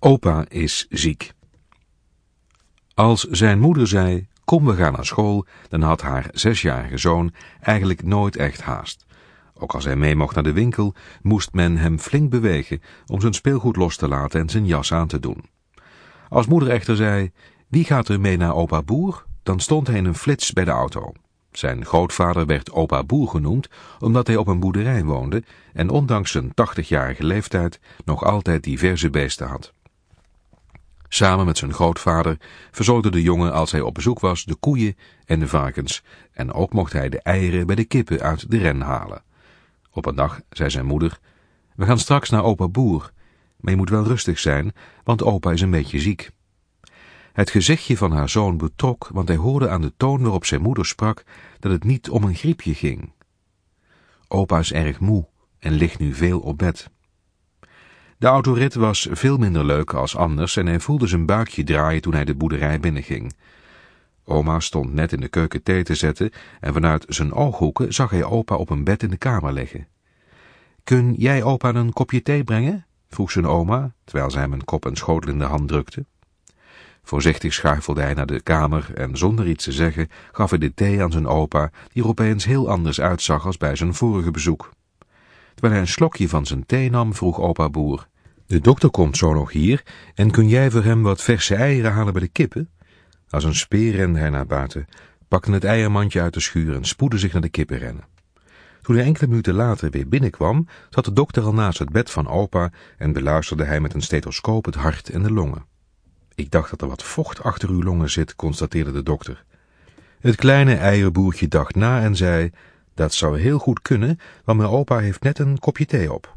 Opa is ziek. Als zijn moeder zei, kom we gaan naar school, dan had haar zesjarige zoon eigenlijk nooit echt haast. Ook als hij mee mocht naar de winkel, moest men hem flink bewegen om zijn speelgoed los te laten en zijn jas aan te doen. Als moeder echter zei, wie gaat er mee naar opa Boer, dan stond hij in een flits bij de auto. Zijn grootvader werd opa Boer genoemd omdat hij op een boerderij woonde en ondanks zijn 80-jarige leeftijd nog altijd diverse beesten had. Samen met zijn grootvader verzorgde de jongen als hij op bezoek was de koeien en de varkens en ook mocht hij de eieren bij de kippen uit de ren halen. Op een dag zei zijn moeder, we gaan straks naar opa Boer, maar je moet wel rustig zijn, want opa is een beetje ziek. Het gezichtje van haar zoon betrok, want hij hoorde aan de toon waarop zijn moeder sprak dat het niet om een griepje ging. Opa is erg moe en ligt nu veel op bed. De autorit was veel minder leuk als anders en hij voelde zijn buikje draaien toen hij de boerderij binnenging. Oma stond net in de keuken thee te zetten en vanuit zijn ooghoeken zag hij opa op een bed in de kamer liggen. Kun jij opa een kopje thee brengen? vroeg zijn oma, terwijl zij hem een kop en schotel in de hand drukte. Voorzichtig schuifelde hij naar de kamer en zonder iets te zeggen gaf hij de thee aan zijn opa, die er opeens heel anders uitzag als bij zijn vorige bezoek. Terwijl hij een slokje van zijn thee nam, vroeg opa Boer, de dokter komt zo nog hier en kun jij voor hem wat verse eieren halen bij de kippen? Als een speer rende hij naar buiten, pakte het eiermandje uit de schuur en spoedde zich naar de kippen rennen. Toen hij enkele minuten later weer binnenkwam, zat de dokter al naast het bed van opa en beluisterde hij met een stethoscoop het hart en de longen. Ik dacht dat er wat vocht achter uw longen zit, constateerde de dokter. Het kleine eierboertje dacht na en zei, dat zou heel goed kunnen, want mijn opa heeft net een kopje thee op.